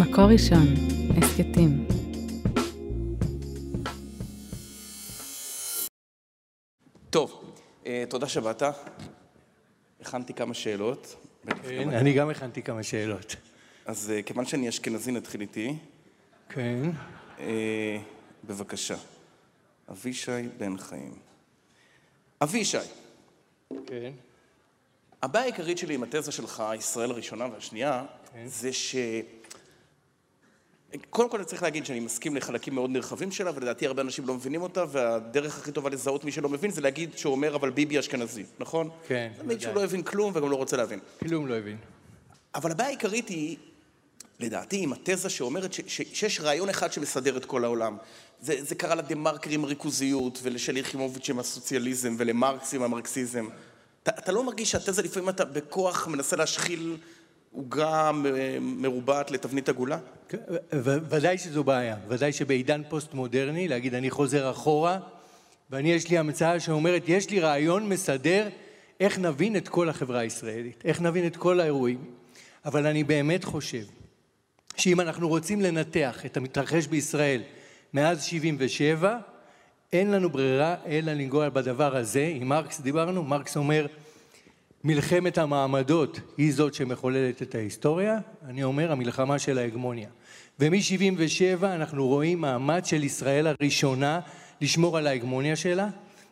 מקור ראשון, הסכתים. טוב, אה, תודה שבאת. הכנתי כמה שאלות. כן, אני גם הכנתי כמה שאלות. אז אה, כיוון שאני אשכנזי, נתחיל איתי. כן. אה, בבקשה. אבישי בן חיים. אבישי, כן. הבעיה העיקרית שלי עם התזה שלך, ישראל הראשונה והשנייה, כן. זה ש... קודם כל אני צריך להגיד שאני מסכים לחלקים מאוד נרחבים שלה, ולדעתי הרבה אנשים לא מבינים אותה, והדרך הכי טובה לזהות מי שלא מבין זה להגיד שהוא אומר אבל ביבי אשכנזי, נכון? כן, זה מעיד שהוא. לא הבין כלום וגם לא רוצה להבין. כלום לא הבין. אבל הבעיה העיקרית היא, לדעתי, עם התזה שאומרת ש- ש- שיש רעיון אחד שמסדר את כל העולם. זה, זה קרה לדה מרקר עם ריכוזיות, ולשלי יחימוביץ' עם הסוציאליזם, ולמרקס עם המרקסיזם. אתה, אתה לא מרגיש שהתזה לפעמים אתה בכוח מנסה להשחיל עוגה מרובעת לתבנית עגולה? כן, ודאי שזו בעיה. ודאי שבעידן פוסט-מודרני, להגיד אני חוזר אחורה, ואני יש לי המצאה שאומרת, יש לי רעיון מסדר איך נבין את כל החברה הישראלית, איך נבין את כל האירועים. אבל אני באמת חושב שאם אנחנו רוצים לנתח את המתרחש בישראל מאז 77, אין לנו ברירה אלא לנגוע בדבר הזה. עם מרקס דיברנו, מרקס אומר, מלחמת המעמדות היא זאת שמחוללת את ההיסטוריה, אני אומר המלחמה של ההגמוניה. ומ-77 אנחנו רואים מאמץ של ישראל הראשונה לשמור על ההגמוניה שלה,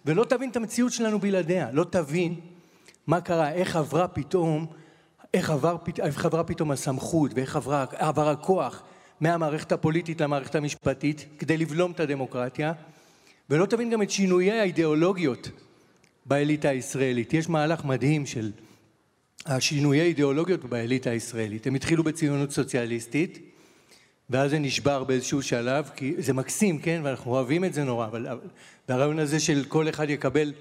ולא תבין את המציאות שלנו בלעדיה, לא תבין מה קרה, איך עברה פתאום, איך, עבר, איך עברה פתאום הסמכות ואיך עברה, עבר הכוח מהמערכת הפוליטית למערכת המשפטית כדי לבלום את הדמוקרטיה, ולא תבין גם את שינויי האידיאולוגיות באליטה הישראלית. יש מהלך מדהים של השינויי אידיאולוגיות באליטה הישראלית. הם התחילו בציונות סוציאליסטית, ואז זה נשבר באיזשהו שלב, כי זה מקסים, כן? ואנחנו אוהבים את זה נורא, אבל אבל- והרעיון הזה של כל אחד יקבל,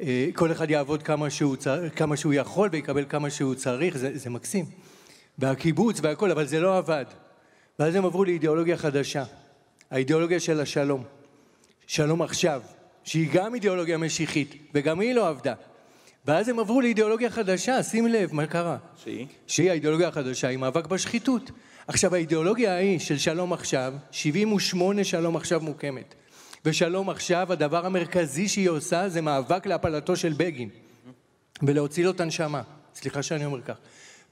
אה, כל אחד יעבוד כמה שהוא, צר- כמה שהוא יכול ויקבל כמה שהוא צריך, זה, זה מקסים. והקיבוץ והכל, אבל זה לא עבד. ואז הם עברו לאידיאולוגיה חדשה, האידיאולוגיה של השלום. שלום עכשיו, שהיא גם אידיאולוגיה משיחית, וגם היא לא עבדה. ואז הם עברו לאידיאולוגיה חדשה, שים לב מה קרה. שהיא? שהיא האידיאולוגיה החדשה, היא מאבק בשחיתות. עכשיו האידיאולוגיה ההיא של שלום עכשיו, 78 שלום עכשיו מוקמת. ושלום עכשיו, הדבר המרכזי שהיא עושה זה מאבק להפלתו של בגין. ולהוציא לו את הנשמה. סליחה שאני אומר כך.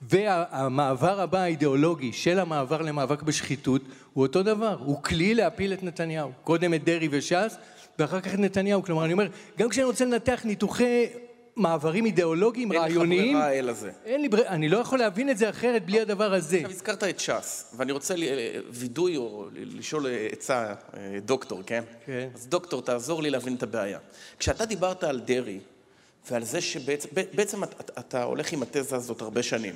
והמעבר הבא האידיאולוגי של המעבר למאבק בשחיתות הוא אותו דבר, הוא כלי להפיל את נתניהו. קודם את דרעי וש"ס, ואחר כך נתניהו. כלומר, אני אומר, גם כשאני רוצה לנתח ניתוחי מעברים אידיאולוגיים, אין לך רעיוניים, ברירה אלא זה. אין לי ברירה, אני לא יכול להבין את זה אחרת בלי הדבר הזה. עכשיו הזכרת את ש"ס, ואני רוצה ל- וידוי או לשאול עצה, אה, דוקטור, כן? כן. אז דוקטור, תעזור לי להבין את הבעיה. כשאתה דיברת על דרעי, ועל זה שבעצם בעצם אתה, אתה הולך עם התזה הזאת הרבה שנים,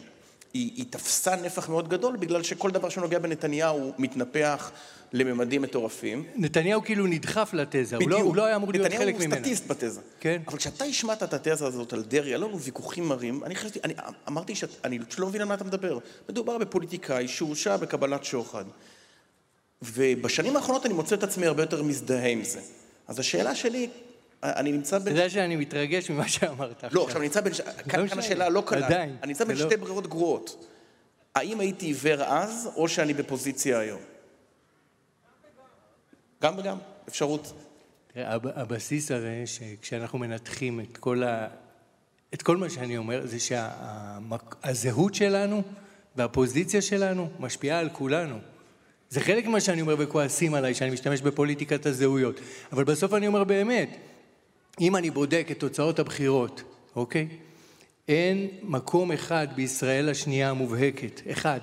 היא, היא תפסה נפח מאוד גדול בגלל שכל דבר שנוגע בנתניהו מתנפח לממדים מטורפים. נתניהו כאילו נדחף לתזה, הוא לא, הוא לא היה אמור להיות חלק ממנה. נתניהו הוא סטטיסט בתזה. כן. אבל כשאתה השמעת את התזה הזאת על דרעי, היו לנו ויכוחים מרים, אני חשבתי, אני אמרתי שאני לא מבין על מה אתה מדבר. מדובר בפוליטיקאי שהורשע בקבלת שוחד. ובשנים האחרונות אני מוצא את עצמי הרבה יותר מזדהה עם זה. אז השאלה שלי, אני נמצא אתה בין... יודע שאני מתרגש ממה שאמרת לא, עכשיו אני נמצא בין... ש- כאן השאלה לא קלה. עדיין, אני נמצא בין לא- שתי ברירות גרועות. האם הייתי עיוור אז, או שאני בפוזיציה היום? גם וגם, אפשרות. הבסיס הרי שכשאנחנו מנתחים את כל, ה... את כל מה שאני אומר, זה שהזהות שלנו והפוזיציה שלנו משפיעה על כולנו. זה חלק ממה שאני אומר וכועסים עליי, שאני משתמש בפוליטיקת הזהויות. אבל בסוף אני אומר באמת, אם אני בודק את תוצאות הבחירות, אוקיי? אין מקום אחד בישראל השנייה המובהקת, אחד,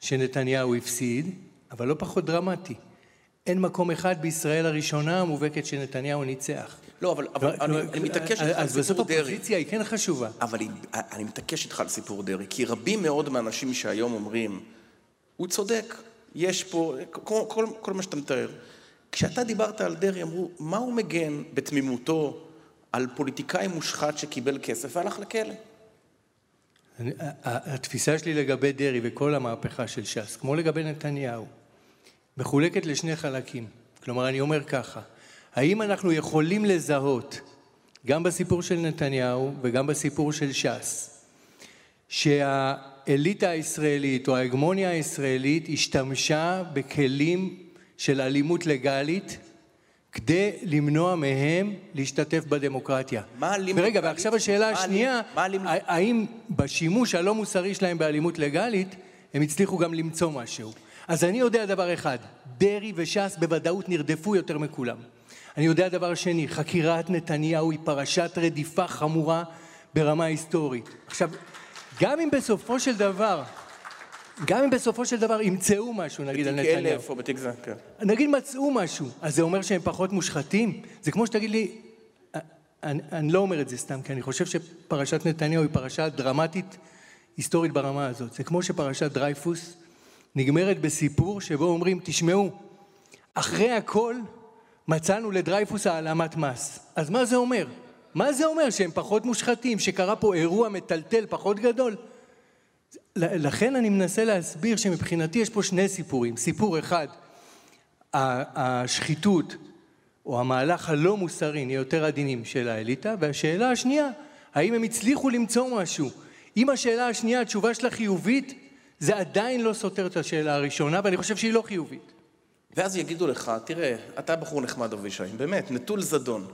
שנתניהו הפסיד, אבל לא פחות דרמטי. אין מקום אחד בישראל הראשונה המובהקת שנתניהו ניצח. לא, אבל אבל אני אני מתעקש איתך על אז בסוף סיפור דרעי. הפוזיציה היא כן חשובה. אבל היא- אני מתעקש איתך על סיפור דרעי, כי רבים מאוד מהאנשים שהיום אומרים, הוא צודק, יש פה, כל, כל, כל מה שאתה מתאר. כשאתה דיברת על דרעי, אמרו, מה הוא מגן בתמימותו על פוליטיקאי מושחת שקיבל כסף והלך לכלא? התפיסה שלי לגבי דרעי וכל המהפכה של ש"ס, כמו לגבי נתניהו, מחולקת לשני חלקים. כלומר, אני אומר ככה, האם אנחנו יכולים לזהות, גם בסיפור של נתניהו וגם בסיפור של ש"ס, האליטה הישראלית או ההגמוניה הישראלית השתמשה בכלים של אלימות לגלית כדי למנוע מהם להשתתף בדמוקרטיה. מה אלימות ורגע, לגלית? ועכשיו השאלה השנייה? האם בשימוש הלא מוסרי שלהם באלימות לגלית, הם הצליחו גם למצוא משהו. אז אני יודע דבר אחד, דרעי וש"ס בוודאות נרדפו יותר מכולם. אני יודע דבר שני, חקירת נתניהו היא פרשת רדיפה חמורה ברמה היסטורית. עכשיו, גם אם בסופו של דבר, גם אם בסופו של דבר ימצאו משהו, נגיד על בתיק נתניהו, אלף או בתיק זה, כן. נגיד מצאו משהו, אז זה אומר שהם פחות מושחתים? זה כמו שתגיד לי, אני, אני לא אומר את זה סתם, כי אני חושב שפרשת נתניהו היא פרשה דרמטית היסטורית ברמה הזאת. זה כמו שפרשת דרייפוס נגמרת בסיפור שבו אומרים, תשמעו, אחרי הכל מצאנו לדרייפוס העלמת מס. אז מה זה אומר? מה זה אומר? שהם פחות מושחתים, שקרה פה אירוע מטלטל פחות גדול? לכן אני מנסה להסביר שמבחינתי יש פה שני סיפורים. סיפור אחד, השחיתות או המהלך הלא מוסרי, נהיה יותר עדינים, של האליטה, והשאלה השנייה, האם הם הצליחו למצוא משהו? אם השאלה השנייה, התשובה שלה חיובית, זה עדיין לא סותר את השאלה הראשונה, ואני חושב שהיא לא חיובית. ואז יגידו לך, תראה, אתה בחור נחמד אבישי, באמת, נטול זדון,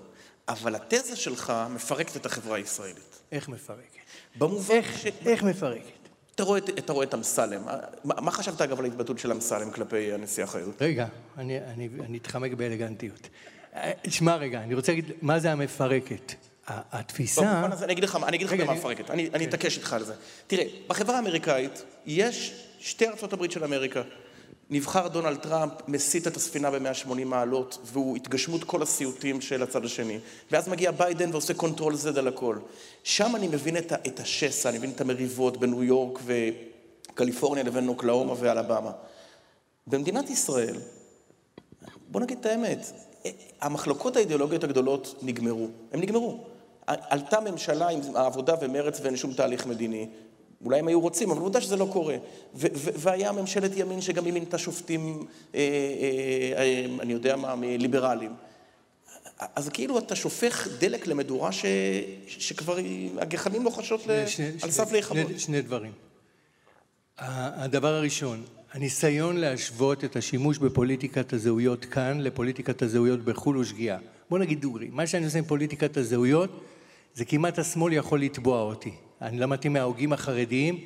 אבל התזה שלך מפרקת את החברה הישראלית. איך מפרקת? במובן איך, ש... איך מפרקת? אתה רואה, את- אתה רואה את אמסלם, מה, מה חשבת אגב על ההתבטאות של אמסלם כלפי הנשיאה חיות? רגע, אני, אני, אני אתחמק באלגנטיות. אה, שמע רגע, אני רוצה להגיד, מה זה המפרקת? התפיסה... במובן הזה, אני אגיד לך, אני אגיד לך רגע, גם מה אני- כן. מפרקת, אני אני אתעקש איתך על זה. תראה, בחברה האמריקאית יש שתי ארצות הברית של אמריקה. נבחר דונלד טראמפ, מסיט את הספינה ב-180 מעלות, והוא התגשמות כל הסיוטים של הצד השני. ואז מגיע ביידן ועושה control Z על הכל. שם אני מבין את, את השסע, אני מבין את המריבות בין ניו יורק וקליפורניה לבין אוקלהומה ואלבמה. במדינת ישראל, בוא נגיד את האמת, המחלוקות האידיאולוגיות הגדולות נגמרו, הם נגמרו. עלתה ממשלה עם העבודה ומרץ ואין שום תהליך מדיני. אולי הם היו רוצים, אבל עובדה שזה לא קורה. והיה ממשלת ימין שגם היא מינתה שופטים, אה, אה, אה, אני יודע מה, ליברליים. אז כאילו אתה שופך דלק למדורה ש... שכבר הגחלים לוחשות ל... שני- על סף להיכבות. שני- שני דברים. הדבר הראשון, הניסיון להשוות את השימוש בפוליטיקת הזהויות כאן לפוליטיקת הזהויות בחו"ל הוא שגיאה. בוא נגיד דוגרי, מה שאני עושה עם פוליטיקת הזהויות זה כמעט השמאל יכול לתבוע אותי. אני למדתי מההוגים החרדיים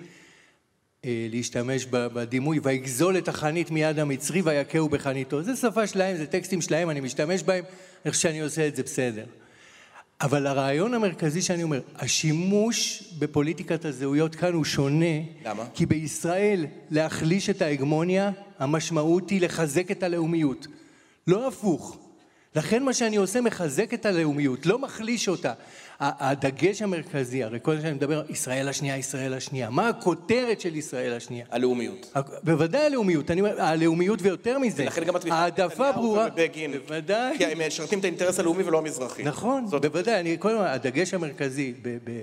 אה, להשתמש בדימוי ויגזול את החנית מיד המצרי ויכהו בחניתו. זה שפה שלהם, זה טקסטים שלהם, אני משתמש בהם, אני חושב שאני עושה את זה בסדר. אבל הרעיון המרכזי שאני אומר, השימוש בפוליטיקת הזהויות כאן הוא שונה. למה? כי בישראל להחליש את ההגמוניה, המשמעות היא לחזק את הלאומיות. לא הפוך. לכן מה שאני עושה מחזק את הלאומיות, לא מחליש אותה. הדגש המרכזי, הרי כל הזמן אני מדבר, ישראל השנייה, ישראל השנייה. מה הכותרת של ישראל השנייה? הלאומיות. בוודאי הלאומיות, אני אומר, הלאומיות ויותר מזה. ולכן גם התמיכה העדפה ברורה. ובבגין. בוודאי. כי הם משרתים את האינטרס הלאומי ולא המזרחי. נכון, זאת- בוודאי, אני כל הזמן, הדגש המרכזי ב, ב,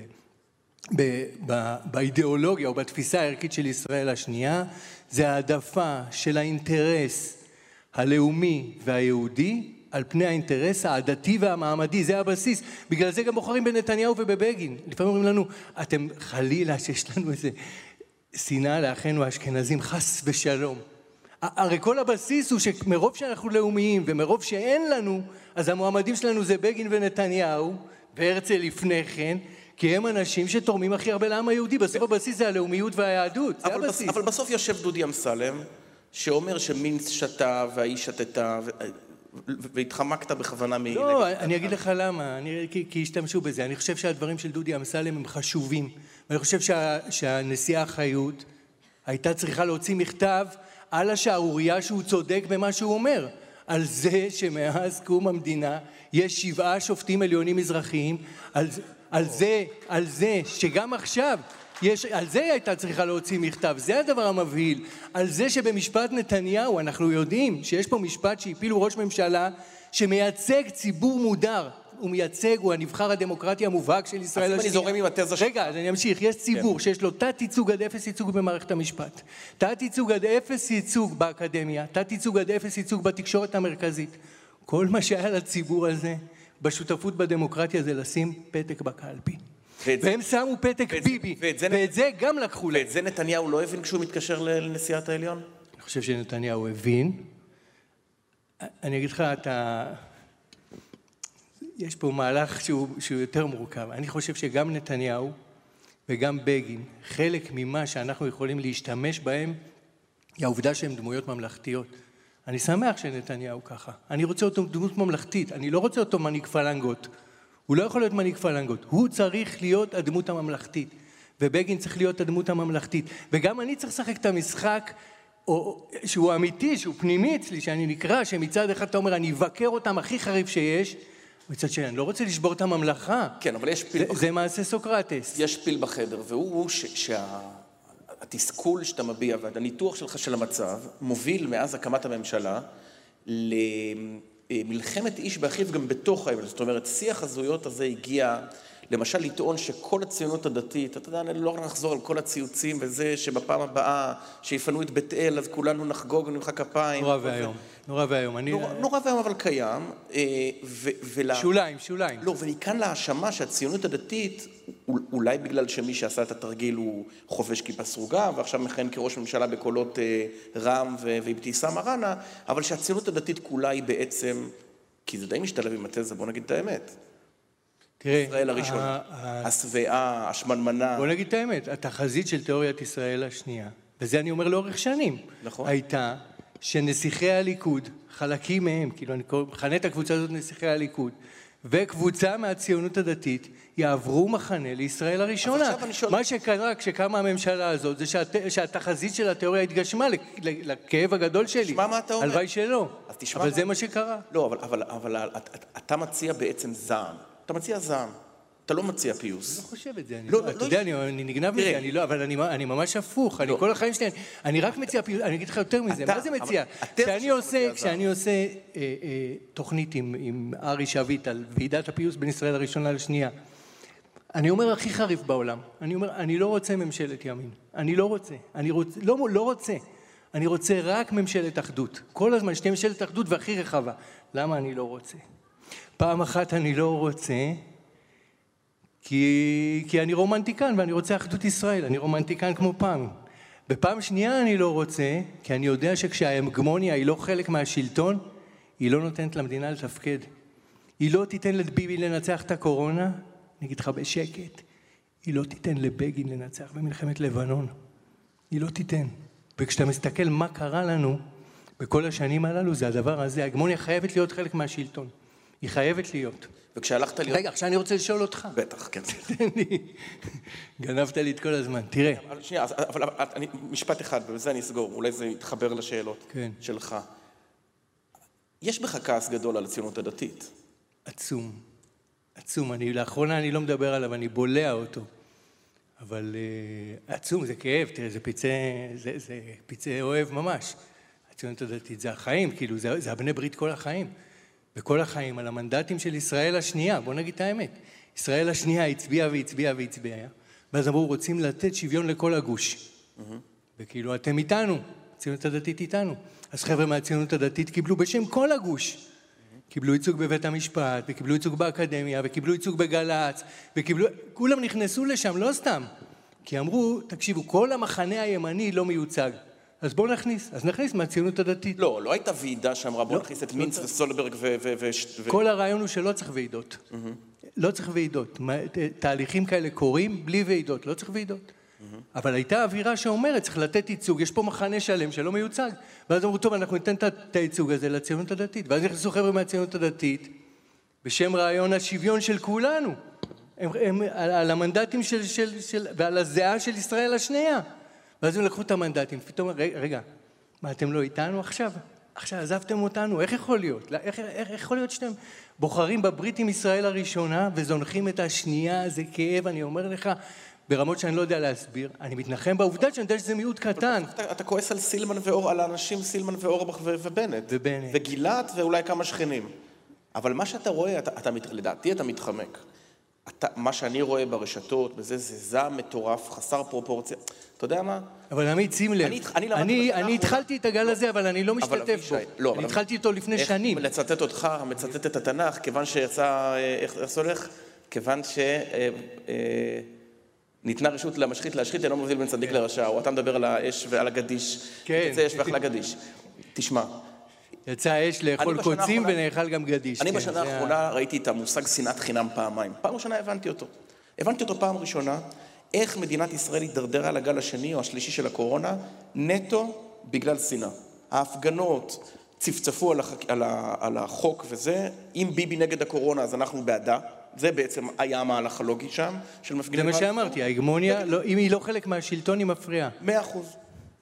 ב, ב, באידיאולוגיה או בתפיסה הערכית של ישראל השנייה, זה העדפה של האינטרס הלאומי והיהודי על פני האינטרס העדתי והמעמדי, זה הבסיס. בגלל זה גם בוחרים בנתניהו ובבגין. לפעמים אומרים לנו, אתם חלילה שיש לנו איזה שנאה לאחינו האשכנזים, חס ושלום. הרי כל הבסיס הוא שמרוב שאנחנו לאומיים ומרוב שאין לנו, אז המועמדים שלנו זה בגין ונתניהו, והרצל לפני כן, כי הם אנשים שתורמים הכי הרבה לעם היהודי. בסוף הבסיס זה הלאומיות והיהדות, זה אבל, בס, הבסיס. אבל בסוף יושב דודי אמסלם, שאומר שמינץ שתה והאיש שתתה, ו... והתחמקת בכוונה מ... לא, אני אגיד לך למה, אני, כי, כי השתמשו בזה. אני חושב שהדברים של דודי אמסלם הם חשובים. ואני חושב שה, שהנשיאה חיות הייתה צריכה להוציא מכתב על השערורייה שהוא צודק במה שהוא אומר. על זה שמאז קום המדינה יש שבעה שופטים עליונים מזרחיים, על, על זה, על זה שגם עכשיו יש, על זה היא הייתה צריכה להוציא מכתב, זה הדבר המבהיל. על זה שבמשפט נתניהו אנחנו יודעים שיש פה משפט שהפילו ראש ממשלה שמייצג ציבור מודר. הוא מייצג, הוא הנבחר הדמוקרטי המובהק של ישראל אז אם אני. זורם עם התזה שלך- רגע, אז אני אמשיך. יש ציבור שיש לו תת ייצוג עד אפס ייצוג במערכת המשפט. תת ייצוג עד אפס ייצוג באקדמיה. תת ייצוג עד אפס ייצוג בתקשורת המרכזית. כל מה שהיה לציבור הזה בשותפות בדמוקרטיה זה לשים פתק בקלפי. והם שמו פתק ביבי, ואת זה- גם לקחו להם. ואת זה נתניהו לא הבין כשהוא מתקשר לנשיאת העליון? אני חושב שנתניהו הבין. אני אגיד לך, אתה... יש פה מהלך שהוא, שהוא יותר מורכב. אני חושב שגם נתניהו וגם בגין, חלק ממה שאנחנו יכולים להשתמש בהם, היא העובדה שהם דמויות ממלכתיות. אני שמח שנתניהו ככה. אני רוצה אותו דמות ממלכתית, אני לא רוצה אותו מנהיג פלנגות. הוא לא יכול להיות מנהיג פלנגות, הוא צריך להיות הדמות הממלכתית. ובגין צריך להיות הדמות הממלכתית. וגם אני צריך לשחק את המשחק או, שהוא אמיתי, שהוא פנימי אצלי, שאני נקרא, שמצד אחד אתה אומר, אני אבקר אותם הכי חריף שיש, מצד שני, אני לא רוצה לשבור את הממלכה. כן, אבל יש פיל, זה, זה מעשה סוקרטס. יש פיל בחדר, והוא שהתסכול שאתה מביע והניתוח שלך של המצב מוביל מאז הקמת הממשלה למלחמת איש באחיו גם בתוך האבל. זאת אומרת, שיח הזהויות הזה הגיע, למשל לטעון שכל הציונות הדתית, אתה יודע, אני לא נחזור על כל הציוצים וזה, שבפעם הבאה שיפנו את בית אל אז כולנו נחגוג ונמחא כפיים. נורא ואיום, נורא ואיום. אני... נורא, נורא ואיום אבל קיים. אה, ו- ולה- שוליים, שוליים. לא, ומכאן להאשמה שהציונות הדתית, אול- אולי בגלל שמי שעשה את התרגיל הוא חובש כיפה סרוגה, ועכשיו מכהן כראש ממשלה בקולות אה, רע"מ ו- ואבתיסאם מראענה, אבל שהציונות הדתית כולה היא בעצם, כי זה די משתלב עם התזה, בוא נגיד את האמת. תראה, ישראל הראשונה, השבעה, השמנמנה. בוא נגיד את האמת, התחזית של תיאוריית ישראל השנייה, וזה אני אומר לאורך שנים, נכון. הייתה שנסיכי הליכוד, חלקים מהם, כאילו אני מכנה את הקבוצה הזאת נסיכי הליכוד, וקבוצה מהציונות הדתית יעברו מחנה לישראל הראשונה. שואל- מה שקרה כשקמה הממשלה הזאת זה שהת... שהתחזית של התיאוריה התגשמה לכאב הגדול שלי. תשמע מה אתה אומר. הלוואי שלא. אבל מה- זה מה שקרה. לא, אבל, אבל, אבל אתה, אתה מציע בעצם זעם. אתה מציע זעם. אתה לא מציע פיוס. לא חושב את זה, אני לא, לא, לא, אתה יודע, אני, אני נגנב. מזה, אני לא, אבל אני, אני ממש הפוך, אני לא. כל החיים שלי, אני, אני רק מציע, פיוס, אני אגיד לך יותר מזה, מה זה מציע? כשאני עושה, כשאני עושה אה, תוכנית עם, עם ארי שביט על ועידת הפיוס בין ישראל הראשונה לשנייה, אני אומר הכי חריף בעולם, אני אומר, אני לא רוצה ממשלת ימין, אני לא רוצה, אני רוצה, לא, לא רוצה, אני רוצה רק ממשלת אחדות, כל הזמן שתהיה ממשלת אחדות והכי רחבה, למה אני לא רוצה? פעם אחת אני לא רוצה, כי, כי אני רומנטיקן ואני רוצה אחדות ישראל, אני רומנטיקן כמו פעם. בפעם שנייה אני לא רוצה, כי אני יודע שכשההגמוניה היא לא חלק מהשלטון, היא לא נותנת למדינה לתפקד. היא לא תיתן לביבי לנצח את הקורונה, אני אגיד לך בשקט, היא לא תיתן לבגין לנצח במלחמת לבנון. היא לא תיתן. וכשאתה מסתכל מה קרה לנו בכל השנים הללו, זה הדבר הזה. ההגמוניה חייבת להיות חלק מהשלטון. היא חייבת להיות. וכשהלכת להיות... רגע, עכשיו אני רוצה לשאול אותך. בטח, כן. תן לי. גנבת לי את כל הזמן. תראה, אבל שנייה, אז- אבל אבל- אני, משפט אחד, ובזה אני אסגור, אולי זה יתחבר לשאלות כן. שלך. יש בך כעס גדול על הציונות הדתית. עצום. עצום. אני, לאחרונה אני לא מדבר עליו, אני בולע אותו. אבל uh, עצום, זה כאב, תראה, זה פצעי, זה, זה פצעי אוהב ממש. הציונות הדתית זה החיים, כאילו, זה, זה הבני ברית כל החיים. וכל החיים על המנדטים של ישראל השנייה, בוא נגיד את האמת. ישראל השנייה הצביעה והצביעה והצביעה, ואז אמרו, רוצים לתת שוויון לכל הגוש. וכאילו, אתם איתנו, הציונות הדתית איתנו. אז חבר'ה מהציונות הדתית קיבלו בשם כל הגוש. קיבלו ייצוג בבית המשפט, וקיבלו ייצוג באקדמיה, וקיבלו ייצוג בגל"צ, וקיבלו... כולם נכנסו לשם, לא סתם. כי אמרו, תקשיבו, כל המחנה הימני לא מיוצג. אז בואו נכניס, אז נכניס מהציונות הדתית. לא, לא הייתה ועידה שאמרה בוא לא, נכניס את לא מינץ. וסולברג ו... ו, ו, ו כל הרעיון הוא שלא צריך ועידות. לא צריך ועידות. תהליכים כאלה קורים בלי ועידות, לא צריך ועידות. אבל הייתה אווירה שאומרת, צריך לתת ייצוג, יש פה מחנה שלם שלא מיוצג. ואז אמרו, טוב, אנחנו ניתן את הייצוג הזה לציונות הדתית. ואז נכנסו חבר'ה מהציונות הדתית, בשם רעיון השוויון של כולנו. הם, הם על, על המנדטים של, של, של, ועל הזיעה של ישראל השנייה. ואז הם לקחו את המנדטים, פתאום, רגע, רגע, מה, אתם לא איתנו עכשיו? עכשיו עזבתם אותנו, איך יכול להיות? לא, איך, איך, איך יכול להיות שאתם בוחרים בברית עם ישראל הראשונה וזונחים את השנייה? זה כאב, אני אומר לך, ברמות שאני לא יודע להסביר. אני מתנחם בעובדה שאני יודע שזה מיעוט קטן. אתה, אתה כועס על סילמן ואור, על האנשים סילמן ואורבך ובנט. ובנט. וגילת ואולי כמה שכנים. אבל מה שאתה רואה, אתה, אתה, לדעתי אתה מתחמק. אתה, מה שאני רואה ברשתות, בזה, זה זעם מטורף, חסר פרופורציה. אתה יודע מה? אבל עמית, שים לב, אני- אני אני, אני התחלתי את הגל הזה, אבל אני לא משתתף בו. לא, אני התחלתי איתו לפני איך שנים. לצטט אותך, מצטט את התנ"ך, כיוון שיצא, איך איך זה הולך? כיוון שניתנה רשות למשחית להשחית, אינו מבדיל בין צדיק לרשע, או אתה מדבר על האש ועל הגדיש. כן. תצא אש ואכלה גדיש. תשמע, יצא אש לאכול קוצים ונאכל גם גדיש. אני כן, בשנה זה האחרונה ראיתי את המושג שנאת חינם פעמיים. פעם ראשונה הבנתי אותו. הבנתי אותו פעם ראשונה, איך מדינת ישראל הידרדרה לגל השני או השלישי של הקורונה, נטו בגלל שנאה. ההפגנות צפצפו על, החק... על, ה... על החוק וזה, אם ביבי נגד הקורונה אז אנחנו בעדה, זה בעצם היה המהלך הלוגי שם, של זה מפגינים. מה שאמרתי, ההגמוניה, לא- אם היא לא חלק מהשלטון, היא מפריעה. מאה אחוז.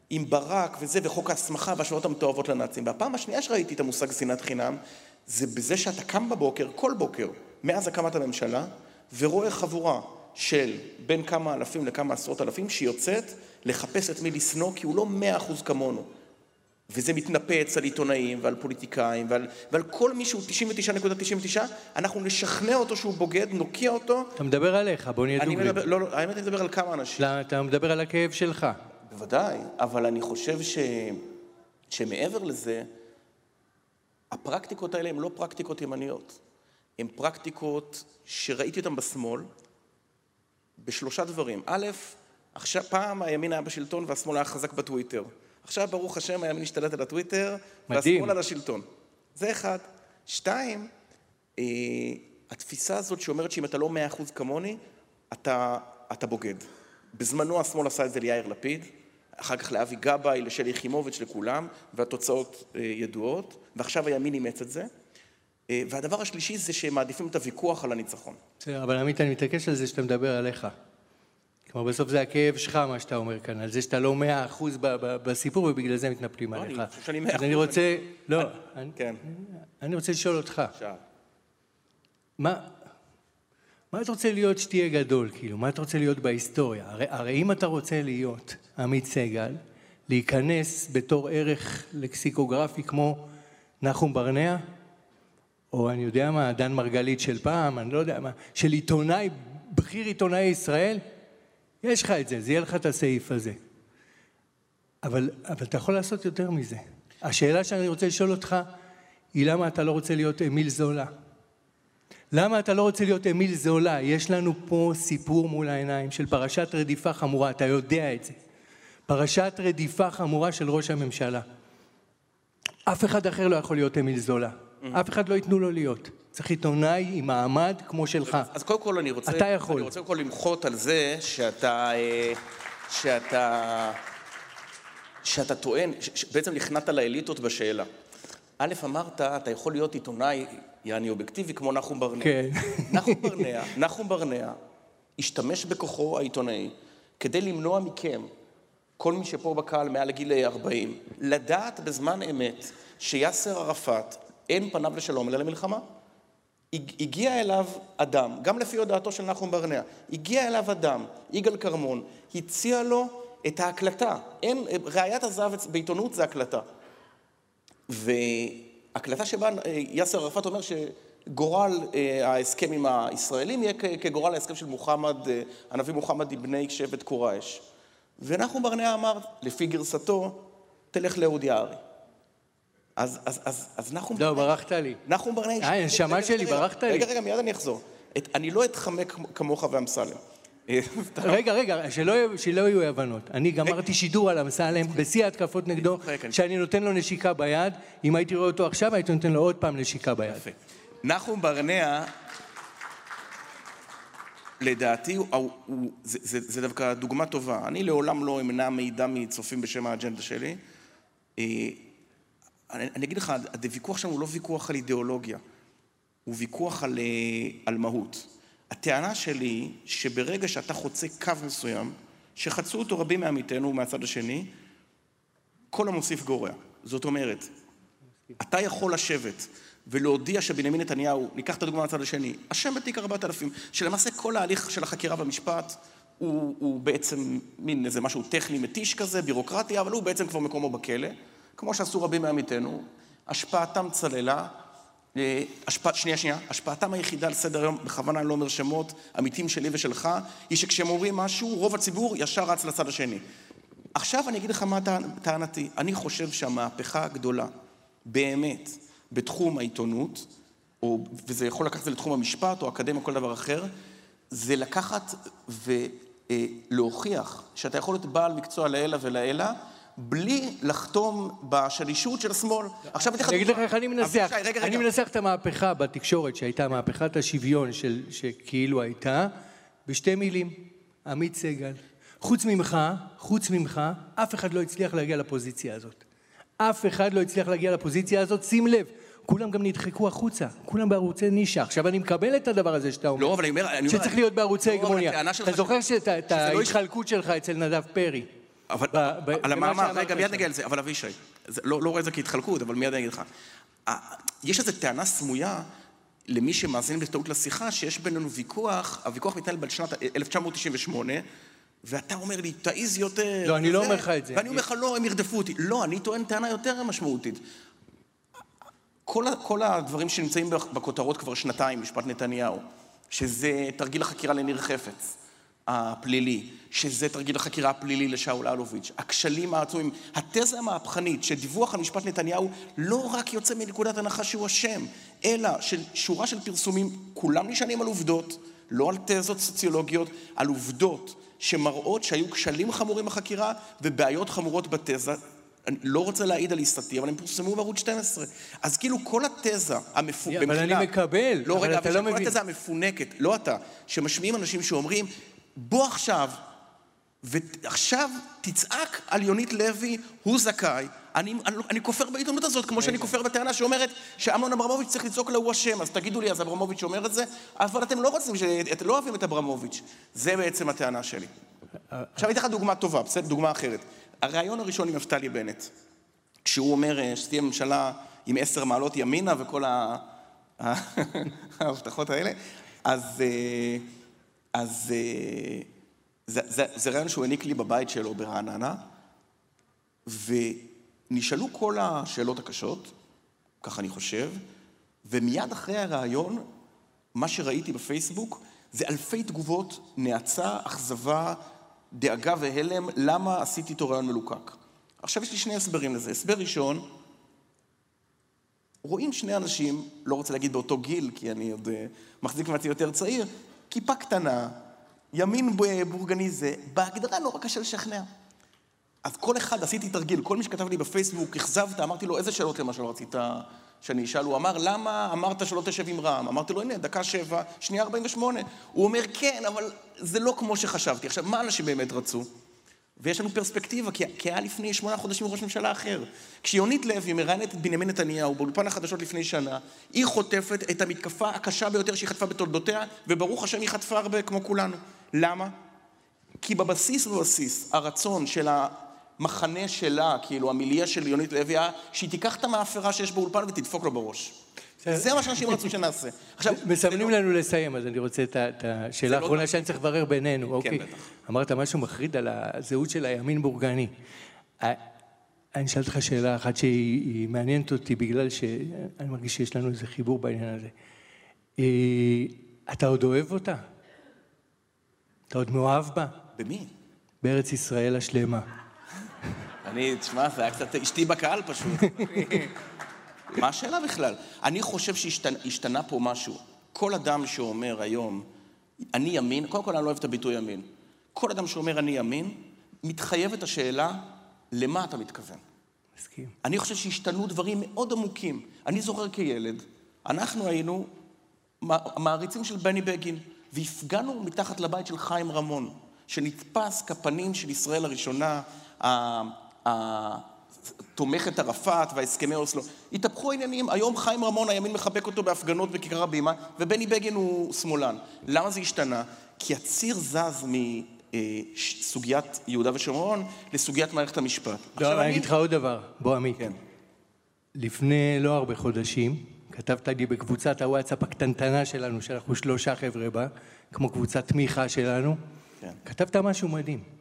עם ברק וזה, וחוק ההסמכה והשוואות המתועבות לנאצים. והפעם השנייה שראיתי את המושג שנאת חינם, זה בזה שאתה קם בבוקר, כל בוקר, מאז הקמת הממשלה, ורואה חבורה של בין כמה אלפים לכמה עשרות אלפים, שיוצאת לחפש את מי לשנוא, כי הוא לא מאה אחוז כמונו. וזה מתנפץ על עיתונאים ועל פוליטיקאים ועל, ועל כל מי שהוא 99.99, אנחנו נשכנע אותו שהוא בוגד, נוקיע אותו. אתה מדבר עליך, בוא נהיה דוגרי. לא, לא, האמת אני מדבר על כמה אנשים. לא, אתה מדבר על הכאב שלך. בוודאי, אבל אני חושב ש... שמעבר לזה, הפרקטיקות האלה הן לא פרקטיקות ימניות. הן פרקטיקות שראיתי אותן בשמאל בשלושה דברים. א', עכשיו, פעם הימין היה בשלטון והשמאל היה חזק בטוויטר. עכשיו, ברוך השם, הימין השתלט על הטוויטר, מדהים. והשמאל על השלטון. זה אחד. שתיים, אה, התפיסה הזאת שאומרת שאם אתה לא מאה אחוז כמוני, אתה, אתה בוגד. בזמנו השמאל עשה את זה ליאיר לפיד, אחר כך לאבי גבאי, לשלי יחימוביץ', לכולם, והתוצאות אה, ידועות, ועכשיו הימין אימץ את זה. אה, והדבר השלישי זה שהם מעדיפים את הוויכוח על הניצחון. בסדר, אבל עמית, אני מתעקש על זה שאתה מדבר עליך. כלומר, בסוף זה הכאב שלך, מה שאתה אומר כאן, על זה שאתה לא מאה אחוז בסיפור, ובגלל זה מתנפלים לא, עליך. אני חושב שאני אז 100%, אני רוצה, לא, אני- כן, אני רוצה לשאול אותך, עכשיו. מה, מה אתה רוצה להיות שתהיה גדול, כאילו? מה אתה רוצה להיות בהיסטוריה? הרי, הרי אם אתה רוצה להיות עמית סגל, להיכנס בתור ערך לקסיקוגרפי כמו נחום ברנע, או אני יודע מה, דן מרגלית של פעם, אני לא יודע מה, של עיתונאי, בכיר עיתונאי ישראל, יש לך את זה, זה יהיה לך את הסעיף הזה. אבל, אבל אתה יכול לעשות יותר מזה. השאלה שאני רוצה לשאול אותך היא למה אתה לא רוצה להיות אמיל זולה? למה אתה לא רוצה להיות אמיל זולה? יש לנו פה סיפור מול העיניים של פרשת רדיפה חמורה, אתה יודע את זה. פרשת רדיפה חמורה של ראש הממשלה. אף אחד אחר לא יכול להיות אמיל זולה. אף אחד לא ייתנו לו להיות. צריך עיתונאי עם מעמד כמו שלך. אז קודם כל אני רוצה... אתה יכול. אני רוצה קודם כל למחות על זה שאתה... אה, שאתה... שאתה טוען, בעצם נכנעת לאליטות בשאלה. א', אמרת, אתה יכול להיות עיתונאי, יעני אובייקטיבי, כמו נחום ברנע. כן. נחום ברנע, נחום ברנע, השתמש בכוחו העיתונאי כדי למנוע מכם, כל מי שפה בקהל מעל לגיל 40, לדעת בזמן אמת שיאסר ערפאת, אין פניו לשלום אלא למלחמה. הג- הגיע אליו אדם, גם לפי הודעתו של נחום ברנע, הגיע אליו אדם, יגאל כרמון, הציע לו את ההקלטה. אין, ראיית הזהב בעיתונות זה הקלטה. והקלטה שבה אה, יאסר ערפאת אומר שגורל אה, ההסכם עם הישראלים יהיה כגורל ההסכם של מוחמד, אה, הנביא מוחמד אבני שבט קורייש. ונחום ברנע אמר, לפי גרסתו, תלך לאהוד יערי. אז, אז, אז, אז נחום לא, ברחת לי. נחום ברנע... אה, נשמה שלי, ברחת לי. רגע, רגע, מיד אני אחזור. את, אני לא אתחמק כמו- כמוך ואמסלם. אה, רגע, רגע, שלא, יהיו- שלא יהיו אי הבנות. אני גמרתי שידור על אמסלם בשיא ההתקפות נגדו, אני- שאני נותן לו נשיקה ביד. אם הייתי רואה אותו עכשיו, הייתי נותן לו עוד פעם נשיקה ביד. נחום ברנע, לדעתי, הוא, הוא, זה, זה, זה דווקא דוגמה טובה. אני לעולם לא אמנע מידע מצופים בשם האג'נדה שלי. אה, אני, אני אגיד לך, הוויכוח שם הוא לא ויכוח על אידיאולוגיה, הוא ויכוח על, אה, על מהות. הטענה שלי היא שברגע שאתה חוצה קו מסוים, שחצו אותו רבים מעמיתינו מהצד השני, כל המוסיף גורע. זאת אומרת, אתה יכול לשבת ולהודיע שבנימין נתניהו, ניקח את הדוגמה מהצד השני, אשם בתיק 4000, שלמעשה כל ההליך של החקירה במשפט הוא, הוא בעצם מין איזה משהו טכני מתיש כזה, בירוקרטי, אבל הוא בעצם כבר מקומו בכלא, כמו שעשו רבים מעמיתינו, השפעתם צללה, אה, השפע, שנייה, שנייה, השפעתם היחידה על סדר היום, בכוונה אני לא אומר שמות, עמיתים שלי ושלך, היא שכשהם אומרים משהו, רוב הציבור ישר רץ לצד השני. עכשיו אני אגיד לך מה טענ- טענתי. אני חושב שהמהפכה הגדולה, באמת, בתחום העיתונות, או, וזה יכול לקחת את זה לתחום המשפט או אקדמיה כל דבר אחר, זה לקחת ולהוכיח שאתה יכול להיות בעל מקצוע לעילא ולעילא, בלי לחתום בשלישות של השמאל. עכשיו אני אגיד לך איך אני מנסח, אני מנסח את המהפכה בתקשורת שהייתה מהפכת השוויון שכאילו הייתה, בשתי מילים, עמית סגל. חוץ ממך, חוץ ממך, אף אחד לא הצליח להגיע לפוזיציה הזאת. אף אחד לא הצליח להגיע לפוזיציה הזאת, שים לב, כולם גם נדחקו החוצה, כולם בערוצי נישה. עכשיו אני מקבל את הדבר הזה שאתה אומר. לא, אבל אני אומר... שצריך להיות בערוצי הגמוניה. אתה זוכר את לא ההתחלקות שלך אצל נדב פרי. אבל על המאמר, רגע, מיד נגיע לזה, אבל אבישי, לא, לא רואה את זה כהתחלקות, אבל מיד אני אגיד לך. יש איזו טענה סמויה למי שמאזין בטעות לשיחה, שיש בינינו ויכוח, הוויכוח מתנהל בשנת 1998, ואתה אומר לי, תעיז יותר. לא, אני לא אומר לך את זה. ואני אומר לך, לא, הם ירדפו אותי. לא, אני טוען טענה יותר משמעותית. כל, כל הדברים שנמצאים בכותרות כבר שנתיים, משפט נתניהו, שזה תרגיל החקירה לניר חפץ, הפלילי, שזה תרגיל החקירה הפלילי לשאול אלוביץ', הכשלים העצומים, התזה המהפכנית שדיווח על משפט נתניהו לא רק יוצא מנקודת הנחה שהוא אשם, אלא ששורה של פרסומים, כולם נשענים על עובדות, לא על תזות סוציולוגיות, על עובדות שמראות שהיו כשלים חמורים בחקירה ובעיות חמורות בתזה. אני לא רוצה להעיד על עיסתי, אבל הם פורסמו בערוץ 12. אז כאילו כל התזה המפונקת... אבל אני מקבל, לא, רגע, אתה לא מבין. כל התזה המפונקת, לא אתה, שמשמיעים אנשים שאומרים, בוא עכשיו, ועכשיו תצעק על יונית לוי, הוא זכאי. אני, אני, אני כופר בעיתונות הזאת, כמו שאני כופר בטענה שאומרת שאמנון אברמוביץ' צריך לצעוק לה, הוא אשם. אז תגידו לי, אז אברמוביץ' אומר את זה? אבל אתם לא רוצים, אתם לא אוהבים את אברמוביץ'. זה בעצם הטענה שלי. עכשיו, אני אתן לך דוגמה טובה, בסדר? דוגמה אחרת. הרעיון הראשון עם נפתלי בנט, כשהוא אומר שתהיה ממשלה עם עשר מעלות ימינה וכל ההבטחות האלה, אז, אה, אז אה, זה, זה, זה רעיון שהוא העניק לי בבית שלו ברעננה, ונשאלו כל השאלות הקשות, כך אני חושב, ומיד אחרי הרעיון, מה שראיתי בפייסבוק, זה אלפי תגובות, נאצה, אכזבה, דאגה והלם, למה עשיתי איתו רעיון מלוקק. עכשיו יש לי שני הסברים לזה. הסבר ראשון, רואים שני אנשים, לא רוצה להגיד באותו גיל, כי אני עוד uh, מחזיק מעצמי יותר צעיר, כיפה קטנה, ימין בורגני זה, בהגדרה נורא קשה לשכנע. אז כל אחד, עשיתי תרגיל, כל מי שכתב לי בפייסבוק, אכזבת, אמרתי לו, איזה שאלות למשל רצית שאני אשאל? הוא אמר, למה אמרת שלא תשב עם רע"מ? אמרתי לו, הנה, דקה שבע, שנייה ארבעים ושמונה. הוא אומר, כן, אבל זה לא כמו שחשבתי. עכשיו, מה אנשים באמת רצו? ויש לנו פרספקטיבה, כי, כי היה לפני שמונה חודשים ראש ממשלה אחר. כשיונית לוי מראיינת את בנימין נתניהו באולפן החדשות לפני שנה, היא חוטפת את המתקפה הקשה ביותר שהיא חטפה בתולדותיה, וברוך השם היא חטפה הרבה כמו כולנו. למה? כי בבסיס ובבסיס, הרצון של המחנה שלה, כאילו המיליה של יונית לוי, היה שהיא תיקח את המאפרה שיש באולפן ותדפוק לו בראש. זה מה שאנשים רצו שנעשה. עכשיו... מסמנים לנו לסיים, אז אני רוצה את השאלה לא האחרונה שאני צריך לברר בינינו. כן, אוקיי. בטח. אמרת משהו מחריד על הזהות של הימין בורגני. אני אשאל אותך שאלה אחת שהיא מעניינת אותי, בגלל שאני מרגיש שיש לנו איזה חיבור בעניין הזה. אה, אתה עוד אוהב אותה? אתה עוד מאוהב בה? במי? בארץ ישראל השלמה. אני, תשמע, זה היה קצת אשתי בקהל פשוט. מה השאלה בכלל? אני חושב שהשתנה פה משהו. כל אדם שאומר היום, אני ימין, קודם כל אני לא אוהב את הביטוי ימין. כל אדם שאומר אני ימין, מתחייבת השאלה, למה אתה מתכוון? מסכים. אני חושב שהשתנו דברים מאוד עמוקים. אני זוכר כילד, אנחנו היינו מעריצים של בני בגין, והפגנו מתחת לבית של חיים רמון, שנתפס כפנים של ישראל הראשונה, תומכת ערפאת והסכמי אוסלו. התהפכו העניינים, היום חיים רמון, הימין מחבק אותו בהפגנות בכיכר הבימה, ובני בגין הוא שמאלן. למה זה השתנה? כי הציר זז מסוגיית יהודה ושומרון לסוגיית מערכת המשפט. לא, אני אגיד לך עוד דבר, בוא עמית. כן. לפני לא הרבה חודשים, כתבת לי בקבוצת הוואטסאפ הקטנטנה שלנו, שאנחנו שלושה חבר'ה בה, כמו קבוצת תמיכה שלנו, כן. כתבת משהו מדהים.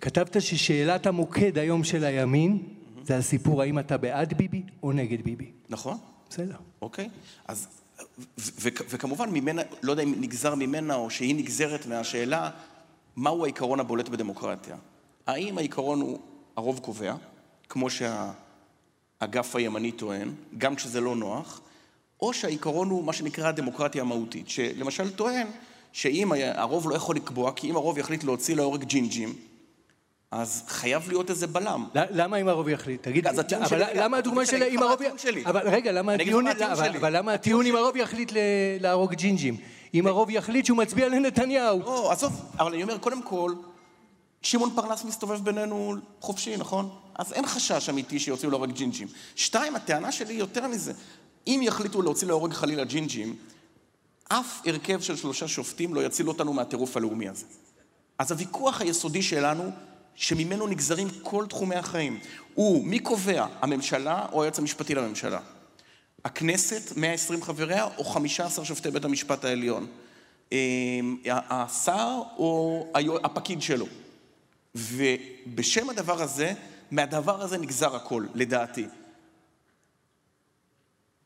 כתבת ששאלת המוקד היום של הימין זה הסיפור האם אתה בעד ביבי או נגד ביבי. נכון. בסדר. אוקיי. אז, וכמובן ממנה, לא יודע אם נגזר ממנה או שהיא נגזרת מהשאלה, מהו העיקרון הבולט בדמוקרטיה? האם העיקרון הוא הרוב קובע, כמו שהאגף הימני טוען, גם כשזה לא נוח, או שהעיקרון הוא מה שנקרא הדמוקרטיה המהותית, שלמשל טוען שאם הרוב לא יכול לקבוע, כי אם הרוב יחליט להוציא להורג ג'ינג'ים, אז חייב להיות איזה בלם. למה אם הרוב יחליט? תגיד, אבל למה הדוגמה אני של אם הרוב... אבל רגע, למה הטיעון... אבל- למה הטיעון אם הרוב יחליט להרוג ג'ינג'ים? אם הרוב יחליט שהוא מצביע לנתניהו. לא, עזוב, אבל אני אומר, קודם כל, שמעון פרנס מסתובב בינינו חופשי, נכון? אז אין חשש אמיתי שיוציאו להורג ג'ינג'ים. שתיים, הטענה שלי היא יותר מזה. אם יחליטו להוציא להורג חלילה ג'ינג'ים, אף הרכב של שלושה שופטים לא יציל אותנו מהטירוף הלאומי הזה. אז הוויכוח היסודי שלנו, שממנו נגזרים כל תחומי החיים, הוא מי קובע, הממשלה או היועץ המשפטי לממשלה? הכנסת, 120 חבריה, או 15 שופטי בית המשפט העליון? אה, השר או הפקיד שלו? ובשם הדבר הזה, מהדבר הזה נגזר הכל, לדעתי.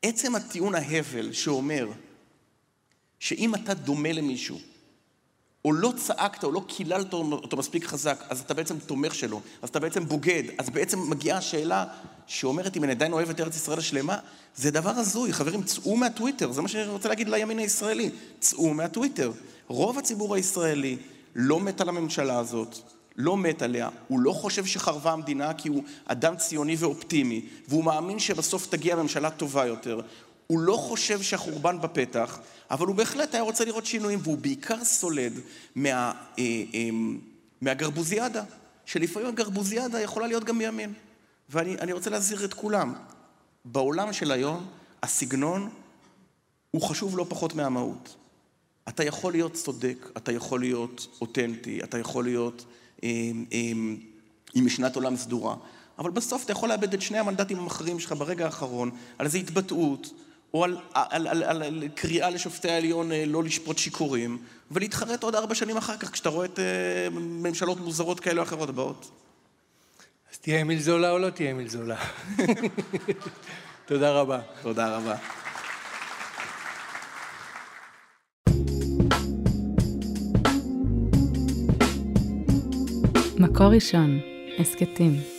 עצם הטיעון ההבל שאומר שאם אתה דומה למישהו, או לא צעקת או לא קיללת אותו מספיק חזק, אז אתה בעצם תומך שלו, אז אתה בעצם בוגד, אז בעצם מגיעה השאלה שאומרת אם אני עדיין אוהב את ארץ ישראל השלמה, זה דבר הזוי. חברים, צאו מהטוויטר, זה מה שאני רוצה להגיד לימין הישראלי, צאו מהטוויטר. רוב הציבור הישראלי לא מת על הממשלה הזאת, לא מת עליה, הוא לא חושב שחרבה המדינה כי הוא אדם ציוני ואופטימי, והוא מאמין שבסוף תגיע ממשלה טובה יותר. הוא לא חושב שהחורבן בפתח, אבל הוא בהחלט היה רוצה לראות שינויים, והוא בעיקר סולד מה, אה, אה, מהגרבוזיאדה, שלפעמים הגרבוזיאדה יכולה להיות גם מימין. ואני אני רוצה להזהיר את כולם, בעולם של היום, הסגנון הוא חשוב לא פחות מהמהות. אתה יכול להיות צודק, אתה יכול להיות אותנטי, אתה יכול להיות אה, אה, עם משנת עולם סדורה, אבל בסוף אתה יכול לאבד את שני המנדטים המכריעים שלך ברגע האחרון על איזו התבטאות, או על, על, על, על, על קריאה לשופטי העליון אה, לא לשפוט שיכורים, ולהתחרט עוד ארבע שנים אחר כך, כשאתה רואה את אה, ממשלות מוזרות כאלה או אחרות באות. אז תהיה אמיל זולה או לא תהיה אמיל זולה? תודה רבה. תודה רבה. מקור ראשון, הסכתים.